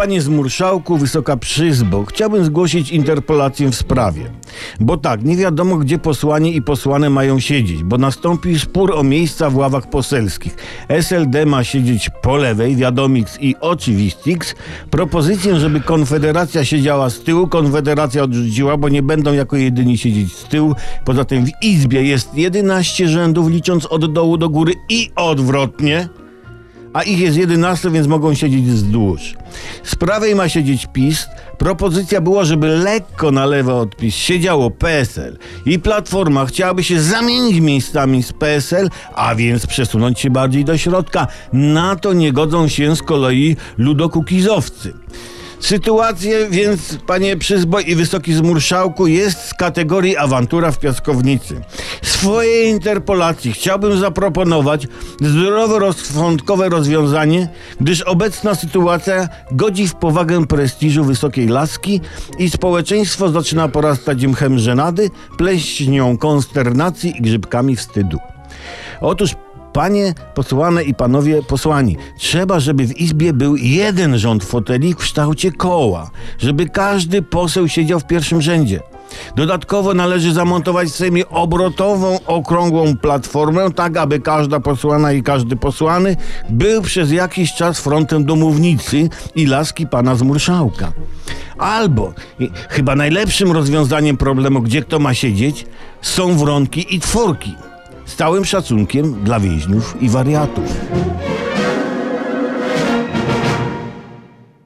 Panie Zmurszałku, Wysoka Przyzbo, chciałbym zgłosić interpolację w sprawie. Bo tak, nie wiadomo gdzie posłani i posłane mają siedzieć, bo nastąpił spór o miejsca w ławach poselskich. SLD ma siedzieć po lewej, Wiadomix i Oczywistix. Propozycję, żeby Konfederacja siedziała z tyłu, Konfederacja odrzuciła, bo nie będą jako jedyni siedzieć z tyłu. Poza tym w Izbie jest 11 rzędów, licząc od dołu do góry i odwrotnie a ich jest 11, więc mogą siedzieć wzdłuż. Z prawej ma siedzieć PiS. Propozycja była, żeby lekko na lewo od PiS siedziało PSL i Platforma chciałaby się zamienić miejscami z PSL, a więc przesunąć się bardziej do środka. Na to nie godzą się z kolei ludokukizowcy. Sytuację więc, panie Przyzboj i Wysoki Zmurszałku, jest z kategorii awantura w piaskownicy. Swojej interpolacji chciałbym zaproponować zdroworozsądkowe rozwiązanie, gdyż obecna sytuacja godzi w powagę prestiżu wysokiej laski i społeczeństwo zaczyna porastać mchem żenady, pleśnią konsternacji i grzybkami wstydu. Otóż Panie posłane i panowie posłani, trzeba, żeby w Izbie był jeden rząd foteli w kształcie koła, żeby każdy poseł siedział w pierwszym rzędzie. Dodatkowo należy zamontować w Sejmie obrotową, okrągłą platformę, tak aby każda posłana i każdy posłany był przez jakiś czas frontem domównicy i laski pana Zmurszałka. Albo, i chyba najlepszym rozwiązaniem problemu, gdzie kto ma siedzieć, są wronki i tworki. Z całym szacunkiem dla więźniów i wariatów.